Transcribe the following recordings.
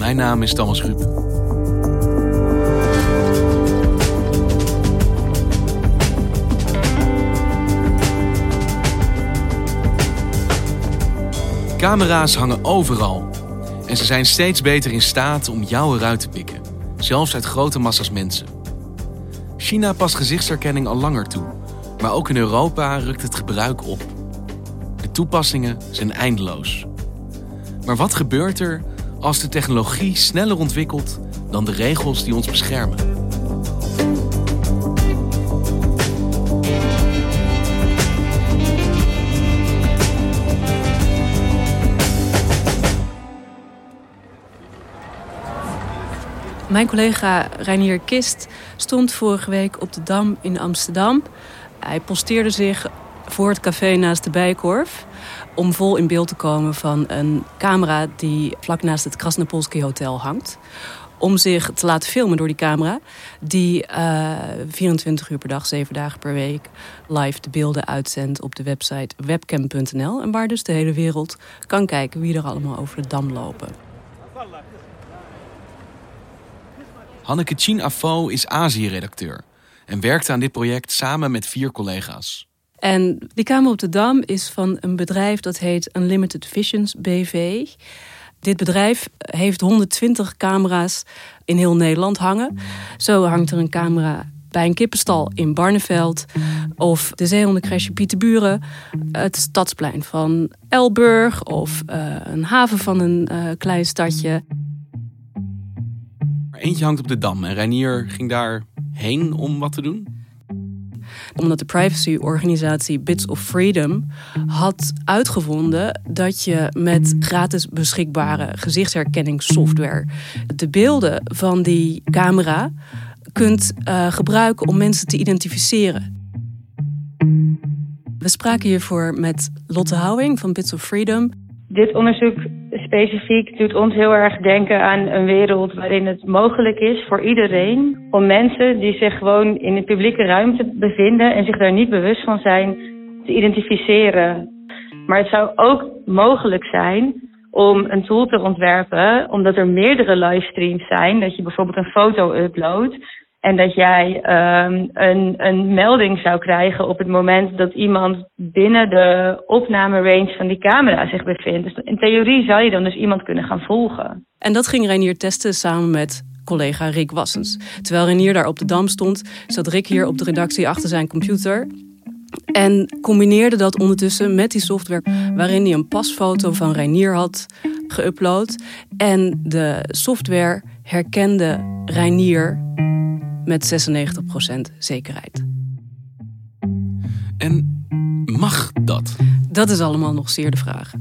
Mijn naam is Thomas Ruip. Camera's hangen overal. En ze zijn steeds beter in staat om jou eruit te pikken. Zelfs uit grote massa's mensen. China past gezichtsherkenning al langer toe. Maar ook in Europa rukt het gebruik op. De toepassingen zijn eindeloos. Maar wat gebeurt er als de technologie sneller ontwikkelt dan de regels die ons beschermen? Mijn collega Reinier Kist stond vorige week op de Dam in Amsterdam. Hij posteerde zich voor het café naast de Bijkorf om vol in beeld te komen van een camera die vlak naast het Krasnopolski Hotel hangt. Om zich te laten filmen door die camera, die uh, 24 uur per dag, 7 dagen per week live de beelden uitzendt op de website webcam.nl. En waar dus de hele wereld kan kijken wie er allemaal over de dam lopen. Hanneke Chin Afo is Azië-redacteur en werkte aan dit project samen met vier collega's. En die Kamer op de Dam is van een bedrijf dat heet Unlimited Visions BV. Dit bedrijf heeft 120 camera's in heel Nederland hangen. Zo hangt er een camera bij een kippenstal in Barneveld. Of de zeehondencrèche Pieterburen. Het stadsplein van Elburg. Of uh, een haven van een uh, klein stadje. Eentje hangt op de Dam en Reinier ging daar heen om wat te doen? Omdat de privacyorganisatie Bits of Freedom had uitgevonden dat je met gratis beschikbare gezichtsherkenningssoftware de beelden van die camera kunt uh, gebruiken om mensen te identificeren. We spraken hiervoor met Lotte Houwing van Bits of Freedom. Dit onderzoek specifiek doet ons heel erg denken aan een wereld waarin het mogelijk is voor iedereen om mensen die zich gewoon in de publieke ruimte bevinden en zich daar niet bewust van zijn, te identificeren. Maar het zou ook mogelijk zijn om een tool te ontwerpen, omdat er meerdere livestreams zijn, dat je bijvoorbeeld een foto uploadt en dat jij um, een, een melding zou krijgen op het moment dat iemand binnen de opnamerange van die camera zich bevindt. Dus in theorie zou je dan dus iemand kunnen gaan volgen. En dat ging Renier testen samen met collega Rick Wassens. Terwijl Renier daar op de dam stond, zat Rick hier op de redactie achter zijn computer. En combineerde dat ondertussen met die software waarin hij een pasfoto van Reinier had geüpload. En de software herkende Reinier met 96% zekerheid. En mag dat? Dat is allemaal nog zeer de vraag.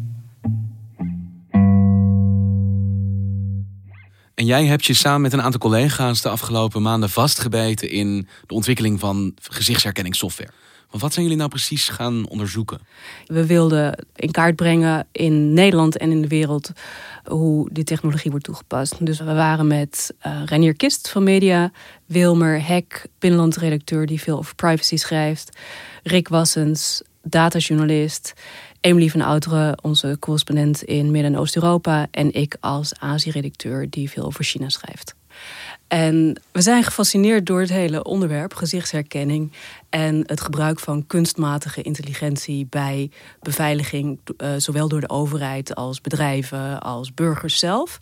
En jij hebt je samen met een aantal collega's de afgelopen maanden vastgebeten in de ontwikkeling van gezichtsherkenningssoftware. Wat zijn jullie nou precies gaan onderzoeken? We wilden in kaart brengen in Nederland en in de wereld hoe die technologie wordt toegepast. Dus we waren met uh, Renier Kist van Media, Wilmer Hek, binnenlandredacteur die veel over privacy schrijft, Rick Wassens, datajournalist, Emily van Outeren, onze correspondent in Midden- en Oost-Europa en ik als Azië-redacteur die veel over China schrijft. En we zijn gefascineerd door het hele onderwerp gezichtsherkenning en het gebruik van kunstmatige intelligentie bij beveiliging, uh, zowel door de overheid als bedrijven als burgers zelf,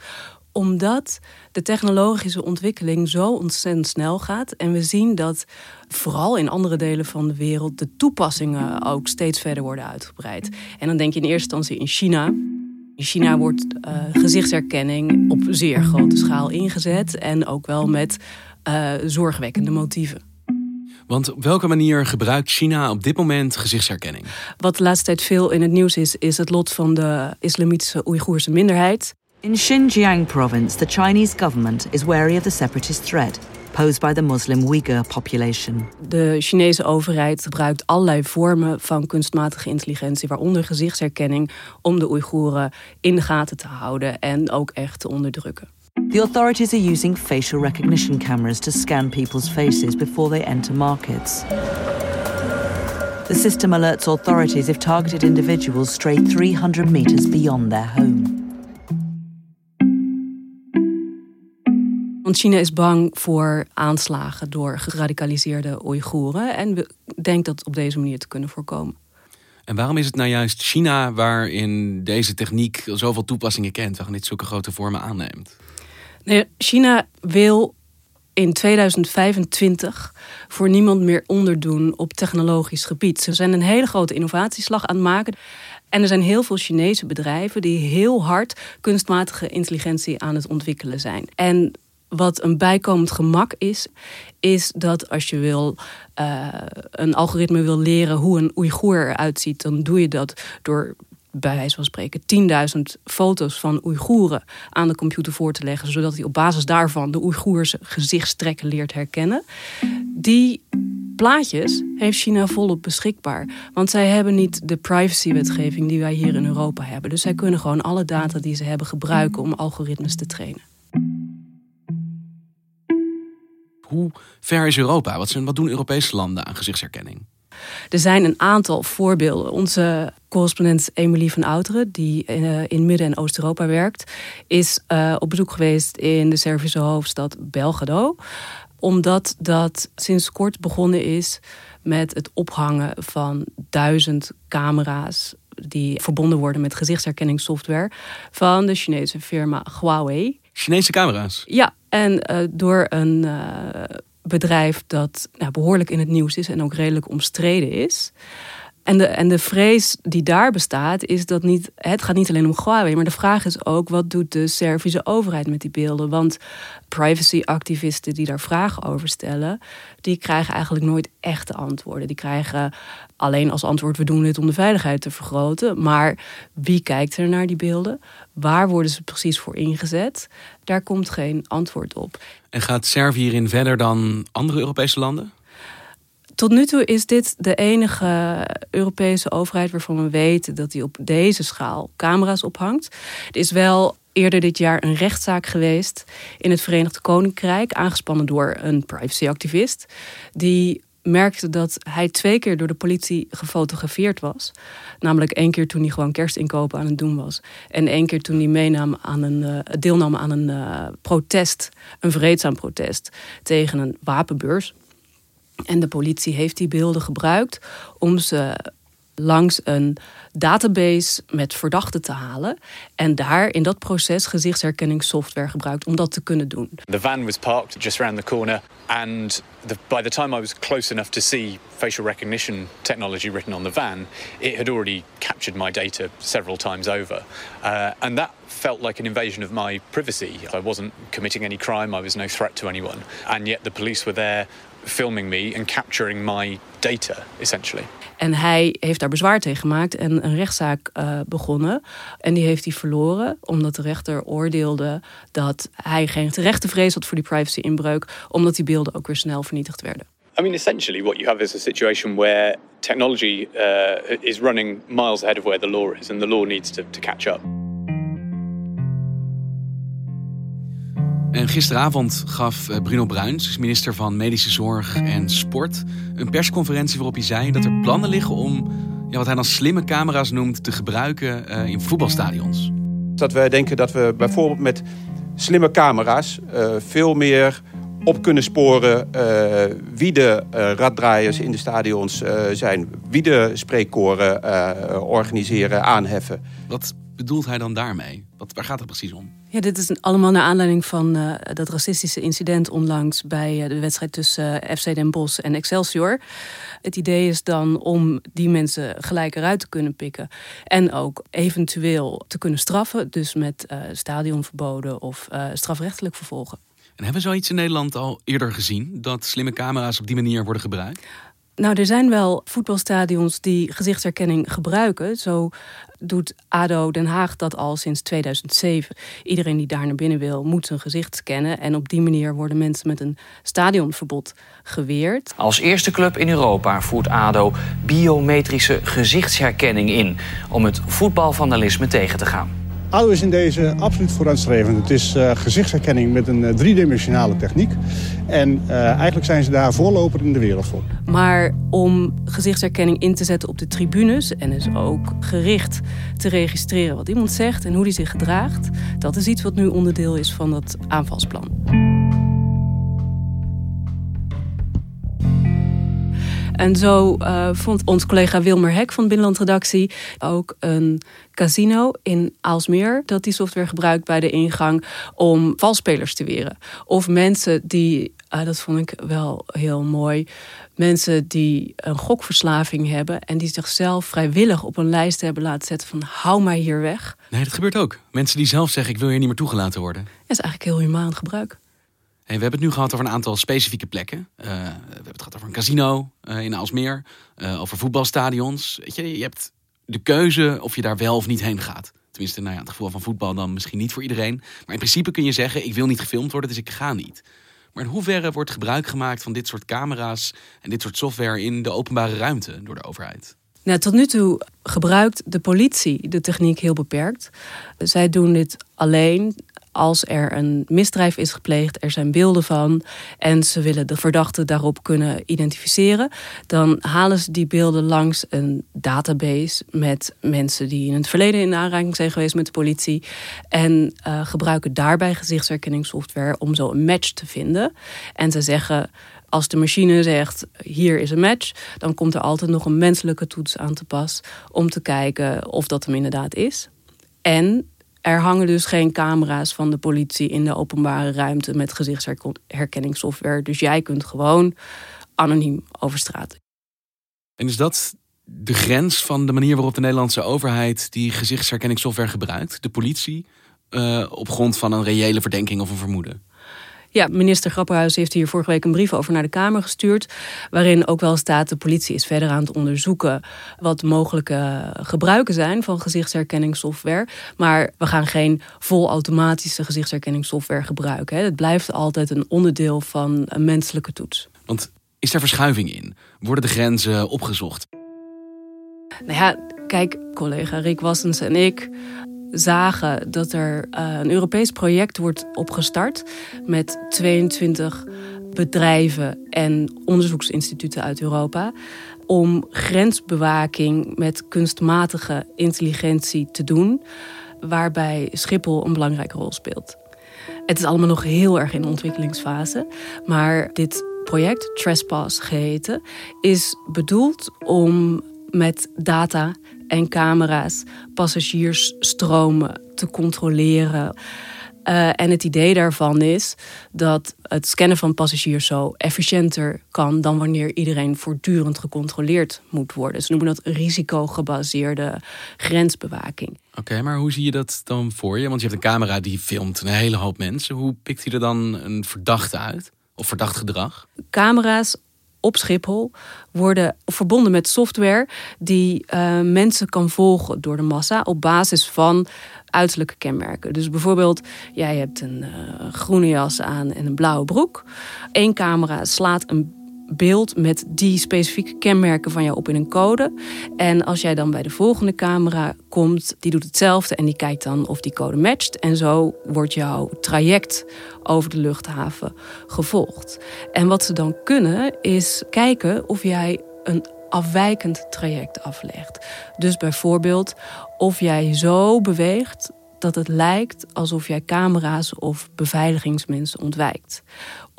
Omdat de technologische ontwikkeling zo ontzettend snel gaat. En we zien dat vooral in andere delen van de wereld de toepassingen ook steeds verder worden uitgebreid. En dan denk je in eerste instantie in China. In China wordt uh, gezichtsherkenning op zeer grote schaal ingezet. En ook wel met uh, zorgwekkende motieven. Want op welke manier gebruikt China op dit moment gezichtsherkenning? Wat de laatste tijd veel in het nieuws is, is het lot van de islamitische Oeigoerse minderheid. In Xinjiang province, the Chinese government is wary of the separatist threat posed by the Muslim Uyghur population. De Chinese overheid gebruikt allerlei vormen van kunstmatige intelligentie, waaronder gezichtsherkenning, om de Oeigoeren in de gaten te houden en ook echt te onderdrukken. The authorities are using facial recognition cameras to scan people's faces before they enter markets. The system alerts authorities if targeted individuals stray 300 meters beyond their home. Want China is bang voor aanslagen door geradicaliseerde Oeigoeren en denkt dat op deze manier te kunnen voorkomen. En waarom is het nou juist China waarin deze techniek zoveel toepassingen kent, waarin dit zulke grote vormen aanneemt? China wil in 2025 voor niemand meer onderdoen op technologisch gebied. Ze zijn een hele grote innovatieslag aan het maken. En er zijn heel veel Chinese bedrijven die heel hard kunstmatige intelligentie aan het ontwikkelen zijn. En wat een bijkomend gemak is, is dat als je wil uh, een algoritme wil leren hoe een Oeigoer eruit ziet, dan doe je dat door bij wijze van spreken 10.000 foto's van Oeigoeren aan de computer voor te leggen, zodat hij op basis daarvan de Oeigoerse gezichtstrekken leert herkennen. Die plaatjes heeft China volop beschikbaar. Want zij hebben niet de privacywetgeving die wij hier in Europa hebben. Dus zij kunnen gewoon alle data die ze hebben gebruiken om algoritmes te trainen. Hoe ver is Europa? Wat, zijn, wat doen Europese landen aan gezichtsherkenning? Er zijn een aantal voorbeelden. Onze correspondent Emilie van Outeren, die eh, in Midden- en Oost-Europa werkt, is uh, op bezoek geweest in de Servische hoofdstad Belgrado. Omdat dat sinds kort begonnen is met het ophangen van duizend camera's die verbonden worden met gezichtsherkenningssoftware van de Chinese firma Huawei. Chinese camera's? Ja, en uh, door een bedrijf dat nou, behoorlijk in het nieuws is en ook redelijk omstreden is. En de, en de vrees die daar bestaat, is dat niet. Het gaat niet alleen om Huawei, maar de vraag is ook: wat doet de Servische overheid met die beelden? Want privacyactivisten die daar vragen over stellen, die krijgen eigenlijk nooit echte antwoorden. Die krijgen alleen als antwoord: we doen dit om de veiligheid te vergroten. Maar wie kijkt er naar die beelden? Waar worden ze precies voor ingezet? Daar komt geen antwoord op. En gaat Servië hierin verder dan andere Europese landen? Tot nu toe is dit de enige Europese overheid waarvan we weten dat die op deze schaal camera's ophangt. Er is wel eerder dit jaar een rechtszaak geweest in het Verenigd Koninkrijk, aangespannen door een privacyactivist, die merkte dat hij twee keer door de politie gefotografeerd was. Namelijk één keer toen hij gewoon kerstinkopen aan het doen was. En één keer toen hij aan een, uh, deelnam aan een uh, protest, een vreedzaam protest tegen een wapenbeurs. En de politie heeft die beelden gebruikt om ze langs een database met verdachten te halen. En daar in dat proces gezichtsherkenningssoftware gebruikt om dat te kunnen doen. The van was parked just around the corner and the, by the time I was close enough to see facial recognition technology written on the van, it had already captured my data several times over. Uh, and that felt like an invasion of my privacy. I wasn't committing any crime, I was no threat to anyone. And yet the police were there filming me and capturing my data, essentially. En hij heeft daar bezwaar tegen gemaakt en een rechtszaak uh, begonnen. En die heeft hij verloren, omdat de rechter oordeelde dat hij geen terechte vrees had voor die privacy-inbreuk, omdat die beelden ook weer snel vernietigd werden. I mean, essentially, what you have is a situation where technology uh, is running miles ahead of where the law is, and the law needs to, to catch up. En gisteravond gaf eh, Bruno Bruins, minister van Medische Zorg en Sport, een persconferentie waarop hij zei dat er plannen liggen om ja, wat hij dan slimme camera's noemt te gebruiken uh, in voetbalstadions. Dat wij denken dat we bijvoorbeeld met slimme camera's uh, veel meer op kunnen sporen uh, wie de uh, raddraaiers in de stadions uh, zijn, wie de spreekkoren organiseren, aanheffen. Wat bedoelt hij dan daarmee? Wat, waar gaat het precies om? Ja, dit is allemaal naar aanleiding van uh, dat racistische incident onlangs bij uh, de wedstrijd tussen uh, FC Den Bosch en Excelsior. Het idee is dan om die mensen gelijk eruit te kunnen pikken en ook eventueel te kunnen straffen, dus met stadionverboden of strafrechtelijk vervolgen. En hebben we zoiets in Nederland al eerder gezien dat slimme camera's op die manier worden gebruikt? Nou, er zijn wel voetbalstadions die gezichtsherkenning gebruiken. Zo doet ADO Den Haag dat al sinds 2007. Iedereen die daar naar binnen wil, moet zijn gezicht scannen. En op die manier worden mensen met een stadionverbod geweerd. Als eerste club in Europa voert ADO biometrische gezichtsherkenning in... om het voetbalvandalisme tegen te gaan. ADO is in deze absoluut vooruitstrevend. Het is uh, gezichtsherkenning met een uh, driedimensionale techniek. En uh, eigenlijk zijn ze daar voorloper in de wereld voor. Maar om gezichtsherkenning in te zetten op de tribunes... en dus ook gericht te registreren wat iemand zegt en hoe die zich gedraagt... dat is iets wat nu onderdeel is van dat aanvalsplan. En zo uh, vond ons collega Wilmer Hek van Binnenlandredactie ook een casino in Aalsmeer dat die software gebruikt bij de ingang om valspelers te weren. Of mensen die, uh, dat vond ik wel heel mooi, mensen die een gokverslaving hebben en die zichzelf vrijwillig op een lijst hebben laten zetten van hou mij hier weg. Nee, dat gebeurt ook. Mensen die zelf zeggen ik wil hier niet meer toegelaten worden. Dat is eigenlijk heel humaan gebruik. We hebben het nu gehad over een aantal specifieke plekken. Uh, we hebben het gehad over een casino uh, in Aalsmeer, uh, over voetbalstadions. Weet je, je hebt de keuze of je daar wel of niet heen gaat. Tenminste, nou ja, het gevoel van voetbal dan misschien niet voor iedereen. Maar in principe kun je zeggen, ik wil niet gefilmd worden, dus ik ga niet. Maar in hoeverre wordt gebruik gemaakt van dit soort camera's en dit soort software in de openbare ruimte door de overheid? Nou, tot nu toe gebruikt de politie de techniek heel beperkt. Zij doen dit alleen als er een misdrijf is gepleegd, er zijn beelden van en ze willen de verdachte daarop kunnen identificeren, dan halen ze die beelden langs een database met mensen die in het verleden in aanraking zijn geweest met de politie en uh, gebruiken daarbij gezichtsherkenningssoftware om zo een match te vinden. En ze zeggen als de machine zegt hier is een match, dan komt er altijd nog een menselijke toets aan te pas om te kijken of dat hem inderdaad is. En er hangen dus geen camera's van de politie in de openbare ruimte met gezichtsherkenningssoftware. Dus jij kunt gewoon anoniem over straat. En is dat de grens van de manier waarop de Nederlandse overheid die gezichtsherkenningssoftware gebruikt? De politie? Uh, op grond van een reële verdenking of een vermoeden? Ja, minister Grapperhaus heeft hier vorige week een brief over naar de Kamer gestuurd. Waarin ook wel staat: de politie is verder aan het onderzoeken wat mogelijke gebruiken zijn van gezichtsherkenningssoftware. Maar we gaan geen volautomatische gezichtsherkenningssoftware gebruiken. Het blijft altijd een onderdeel van een menselijke toets. Want is daar verschuiving in? Worden de grenzen opgezocht? Nou ja, kijk, collega Rick Wassens en ik zagen dat er uh, een Europees project wordt opgestart met 22 bedrijven en onderzoeksinstituten uit Europa om grensbewaking met kunstmatige intelligentie te doen, waarbij Schiphol een belangrijke rol speelt. Het is allemaal nog heel erg in ontwikkelingsfase, maar dit project, Trespass geheten, is bedoeld om met data en camera's passagiersstromen te controleren. Uh, en het idee daarvan is dat het scannen van passagiers zo efficiënter kan dan wanneer iedereen voortdurend gecontroleerd moet worden. Ze noemen dat risicogebaseerde grensbewaking. Oké, maar hoe zie je dat dan voor je? Want je hebt een camera die filmt een hele hoop mensen. Hoe pikt hij er dan een verdachte uit? Of verdacht gedrag? Camera's op Schiphol worden verbonden met software die uh, mensen kan volgen door de massa op basis van uiterlijke kenmerken. Dus bijvoorbeeld, jij hebt een uh, groene jas aan en een blauwe broek. Eén camera slaat een beeld met die specifieke kenmerken van jou op in een code. En als jij dan bij de volgende camera komt, die doet hetzelfde en die kijkt dan of die code matcht. En zo wordt jouw traject over de luchthaven gevolgd. En wat ze dan kunnen is kijken of jij een afwijkend traject aflegt. Dus bijvoorbeeld of jij zo beweegt dat het lijkt alsof jij camera's of beveiligingsmensen ontwijkt.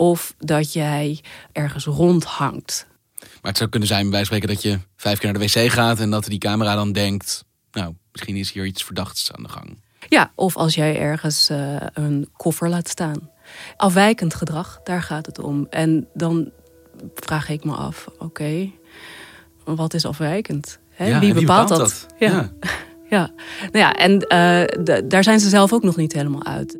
Of dat jij ergens rondhangt. Maar het zou kunnen zijn bij spreken dat je vijf keer naar de wc gaat en dat die camera dan denkt: nou, misschien is hier iets verdachts aan de gang. Ja, of als jij ergens uh, een koffer laat staan. Afwijkend gedrag, daar gaat het om. En dan vraag ik me af, oké, wat is afwijkend? Hè? Ja, wie, bepaalt dat? dat? Ja. Ja. ja. Nou ja, en eh, daar zijn ze zelf ook nog niet helemaal uit.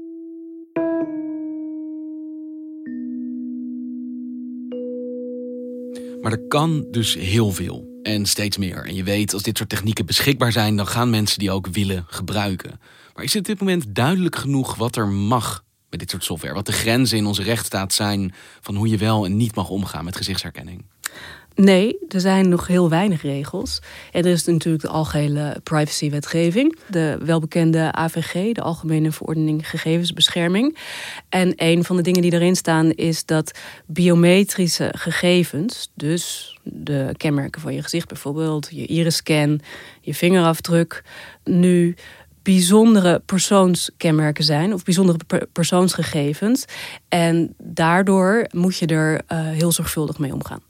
Maar er kan dus heel veel en steeds meer. En je weet, als dit soort technieken beschikbaar zijn, dan gaan mensen die ook willen gebruiken. Maar is het op dit moment duidelijk genoeg wat er mag met dit soort software? Wat de grenzen in onze rechtsstaat zijn van hoe je wel en niet mag omgaan met gezichtsherkenning? Nee, er zijn nog heel weinig regels. En er is natuurlijk de algehele privacywetgeving, de welbekende AVG, de Algemene Verordening Gegevensbescherming. En een van de dingen die erin staan is dat biometrische gegevens, dus de kenmerken van je gezicht bijvoorbeeld, je iris-scan, je vingerafdruk, nu bijzondere persoonskenmerken zijn of bijzondere per- persoonsgegevens. En daardoor moet je er eh, heel zorgvuldig mee omgaan.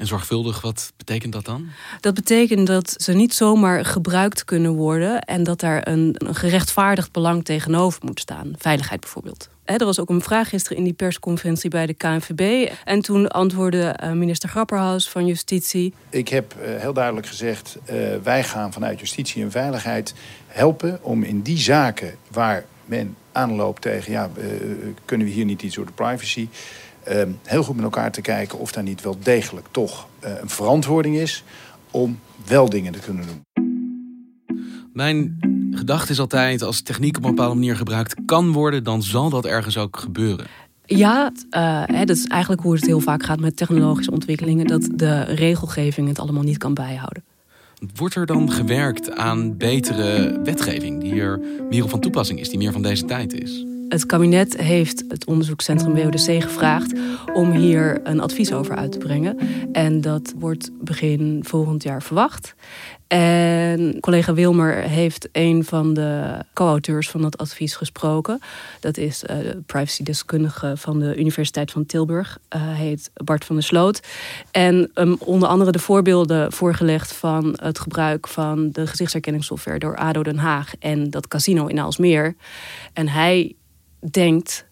En zorgvuldig, wat betekent dat dan? Dat betekent dat ze niet zomaar gebruikt kunnen worden en dat daar een, een gerechtvaardigd belang tegenover moet staan. Veiligheid bijvoorbeeld. Hè, er was ook een vraag gisteren in die persconferentie bij de KNVB. En toen antwoordde eh, minister Grapperhaus van Justitie. Ik heb eh, heel duidelijk gezegd, eh, wij gaan vanuit justitie en veiligheid helpen om in die zaken waar men aanloopt tegen, ja, eh, kunnen we hier niet iets door de privacy, heel goed met elkaar te kijken of daar niet wel degelijk toch eh, een verantwoording is om wel dingen te kunnen doen. Mijn gedachte is altijd, als techniek op een bepaalde manier gebruikt kan worden, dan zal dat ergens ook gebeuren. Ja, eh, hè, dat is eigenlijk hoe het heel vaak gaat met technologische ontwikkelingen, dat de regelgeving het allemaal niet kan bijhouden. Wordt er dan gewerkt aan betere wetgeving die hier meer van toepassing is, die meer van deze tijd is? Het kabinet heeft het onderzoekscentrum WODC gevraagd om hier een advies over uit te brengen. En dat wordt begin volgend jaar verwacht. En collega Wilmer heeft een van de co-auteurs van dat advies gesproken. Dat is eh, de privacydeskundige van de Universiteit van Tilburg. Eh, Hij heet Bart van der Sloot. En um, onder andere de voorbeelden voorgelegd van het gebruik van de gezichtsherkenningssoftware door ADO Den Haag en dat casino in Aalsmeer. En hij denkt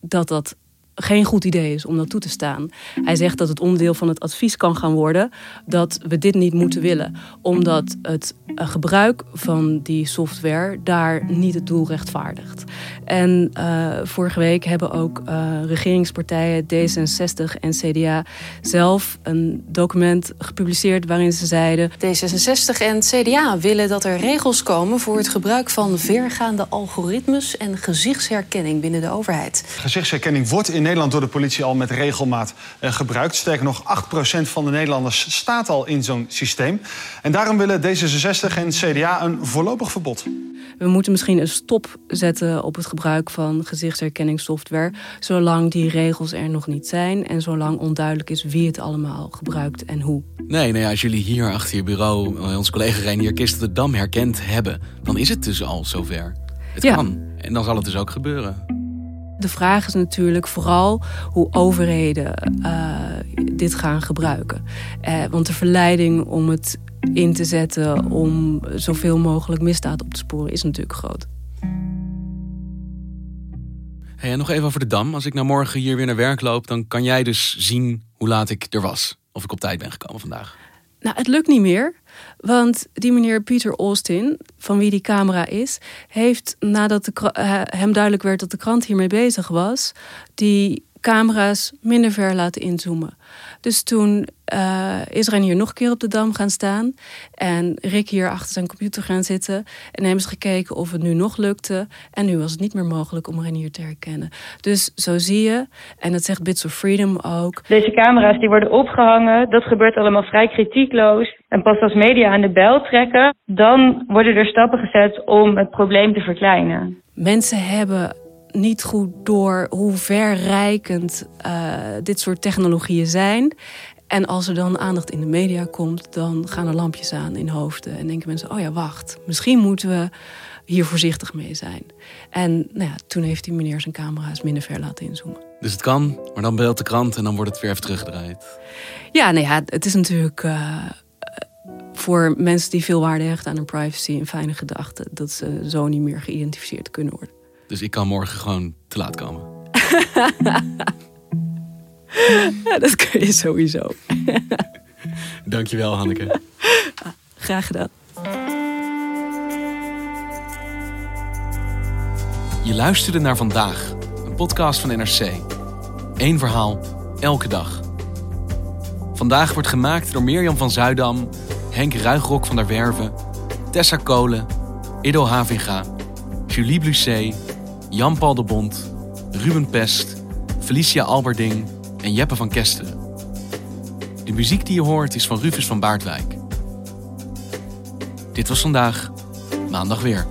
dat dat geen goed idee is om dat toe te staan. Hij zegt dat het onderdeel van het advies kan gaan worden dat we dit niet moeten willen, omdat het eh, gebruik van die software daar niet het doel rechtvaardigt. En uh, vorige week hebben ook uh, regeringspartijen D66 en CDA zelf een document gepubliceerd waarin ze zeiden: D66 en CDA willen dat er regels komen voor het gebruik van vergaande algoritmes en gezichtsherkenning binnen de overheid. Gezichtsherkenning wordt in Nederland door de politie al met regelmaat uh, gebruikt. Sterker nog, 8% van de Nederlanders staat al in zo'n systeem. En daarom willen D66 en CDA een voorlopig verbod. We moeten misschien een stop zetten op het gebruik van gezichtsherkenningssoftware, zolang die regels er nog niet zijn en zolang onduidelijk is wie het allemaal gebruikt en hoe. Nee, nou ja, als jullie hier achter je bureau onze collega Renier Kist de Dam herkend hebben, dan is het dus al zover. Het Ja. kan. En dan zal het dus ook gebeuren. De vraag is natuurlijk vooral hoe overheden eh, dit gaan gebruiken. Eh, want de verleiding om het in te zetten om zoveel mogelijk misdaad op te sporen is natuurlijk groot. Hey, en nog even over de Dam. Als ik nou morgen hier weer naar werk loop, dan kan jij dus zien hoe laat ik er was. Of ik op tijd ben gekomen vandaag. Nou, het lukt niet meer. Want die meneer Peter Austin, van wie die camera is, heeft nadat eh, hem duidelijk werd dat de krant hiermee bezig was, die camera's minder ver laten inzoomen. Dus toen eh, is Renier nog een keer op de dam gaan staan. En Rick hier achter zijn computer gaan zitten. En hebben ze gekeken of het nu nog lukte. En nu was het niet meer mogelijk om Renier te herkennen. Dus zo zie je, en dat zegt Bits of Freedom ook. Deze camera's die worden opgehangen, dat gebeurt allemaal vrij kritiekloos. En pas als media aan de bel trekken, dan worden er stappen gezet om het probleem te verkleinen. Mensen hebben niet goed door hoe verrijkend uh, dit soort technologieën zijn. En als er dan aandacht in de media komt, dan gaan er lampjes aan in hoofden. En denken mensen, oh ja, wacht, misschien moeten we hier voorzichtig mee zijn. En nou ja, toen heeft die meneer zijn camera's minder ver laten inzoomen. Dus het kan, maar dan belt de krant en dan wordt het weer even teruggedraaid. Ja, nou ja, het is natuurlijk... Uh, voor mensen die veel waarde hechten aan hun privacy een fijne gedachte dat ze zo niet meer geïdentificeerd kunnen worden. Dus ik kan morgen gewoon te laat komen. ja, dat kun je sowieso. Dankjewel, Hanneke. Graag gedaan. Je luisterde naar vandaag, een podcast van NRC. Eén verhaal, elke dag. Vandaag wordt gemaakt door Mirjam van Zuidam, Henk Ruigrok van der Werven, Tessa Kolen, Ido Havinga, Julie Blusset, Jan-Paul de Bond, Ruben Pest, Felicia Alberding en Jeppe van Kesteren. De muziek die je hoort is van Rufus van Baardwijk. Dit was vandaag, maandag weer.